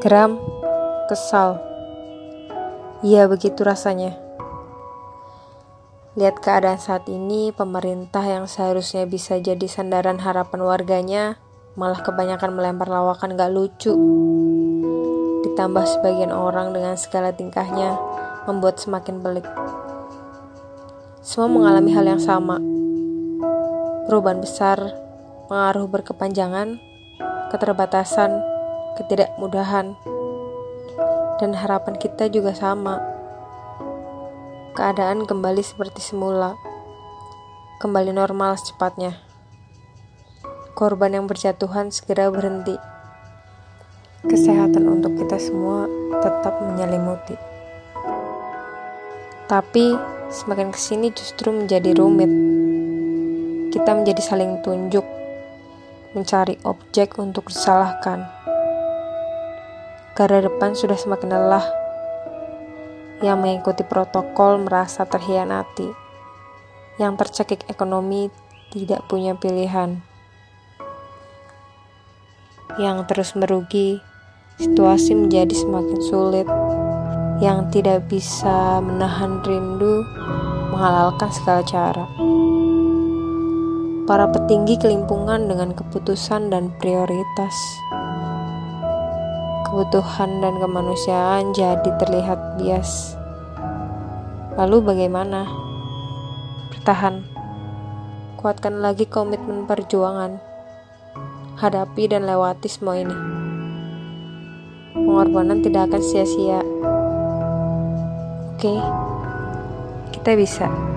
Geram, kesal. Iya, begitu rasanya. Lihat keadaan saat ini, pemerintah yang seharusnya bisa jadi sandaran harapan warganya malah kebanyakan melempar lawakan gak lucu. Ditambah sebagian orang dengan segala tingkahnya membuat semakin pelik. Semua mengalami hal yang sama. Perubahan besar, pengaruh berkepanjangan, keterbatasan, ketidakmudahan, dan harapan kita juga sama. Keadaan kembali seperti semula, kembali normal secepatnya. Korban yang berjatuhan segera berhenti. Kesehatan untuk kita semua tetap menyelimuti. Tapi semakin ke sini justru menjadi rumit. Kita menjadi saling tunjuk, mencari objek untuk disalahkan. Karena depan sudah semakin lelah. Yang mengikuti protokol merasa terhianati. Yang tercekik ekonomi tidak punya pilihan. Yang terus merugi, situasi menjadi semakin sulit yang tidak bisa menahan rindu menghalalkan segala cara. Para petinggi kelimpungan dengan keputusan dan prioritas. Kebutuhan dan kemanusiaan jadi terlihat bias. Lalu bagaimana? Bertahan. Kuatkan lagi komitmen perjuangan. Hadapi dan lewati semua ini. Pengorbanan tidak akan sia-sia. Oke, kita bisa.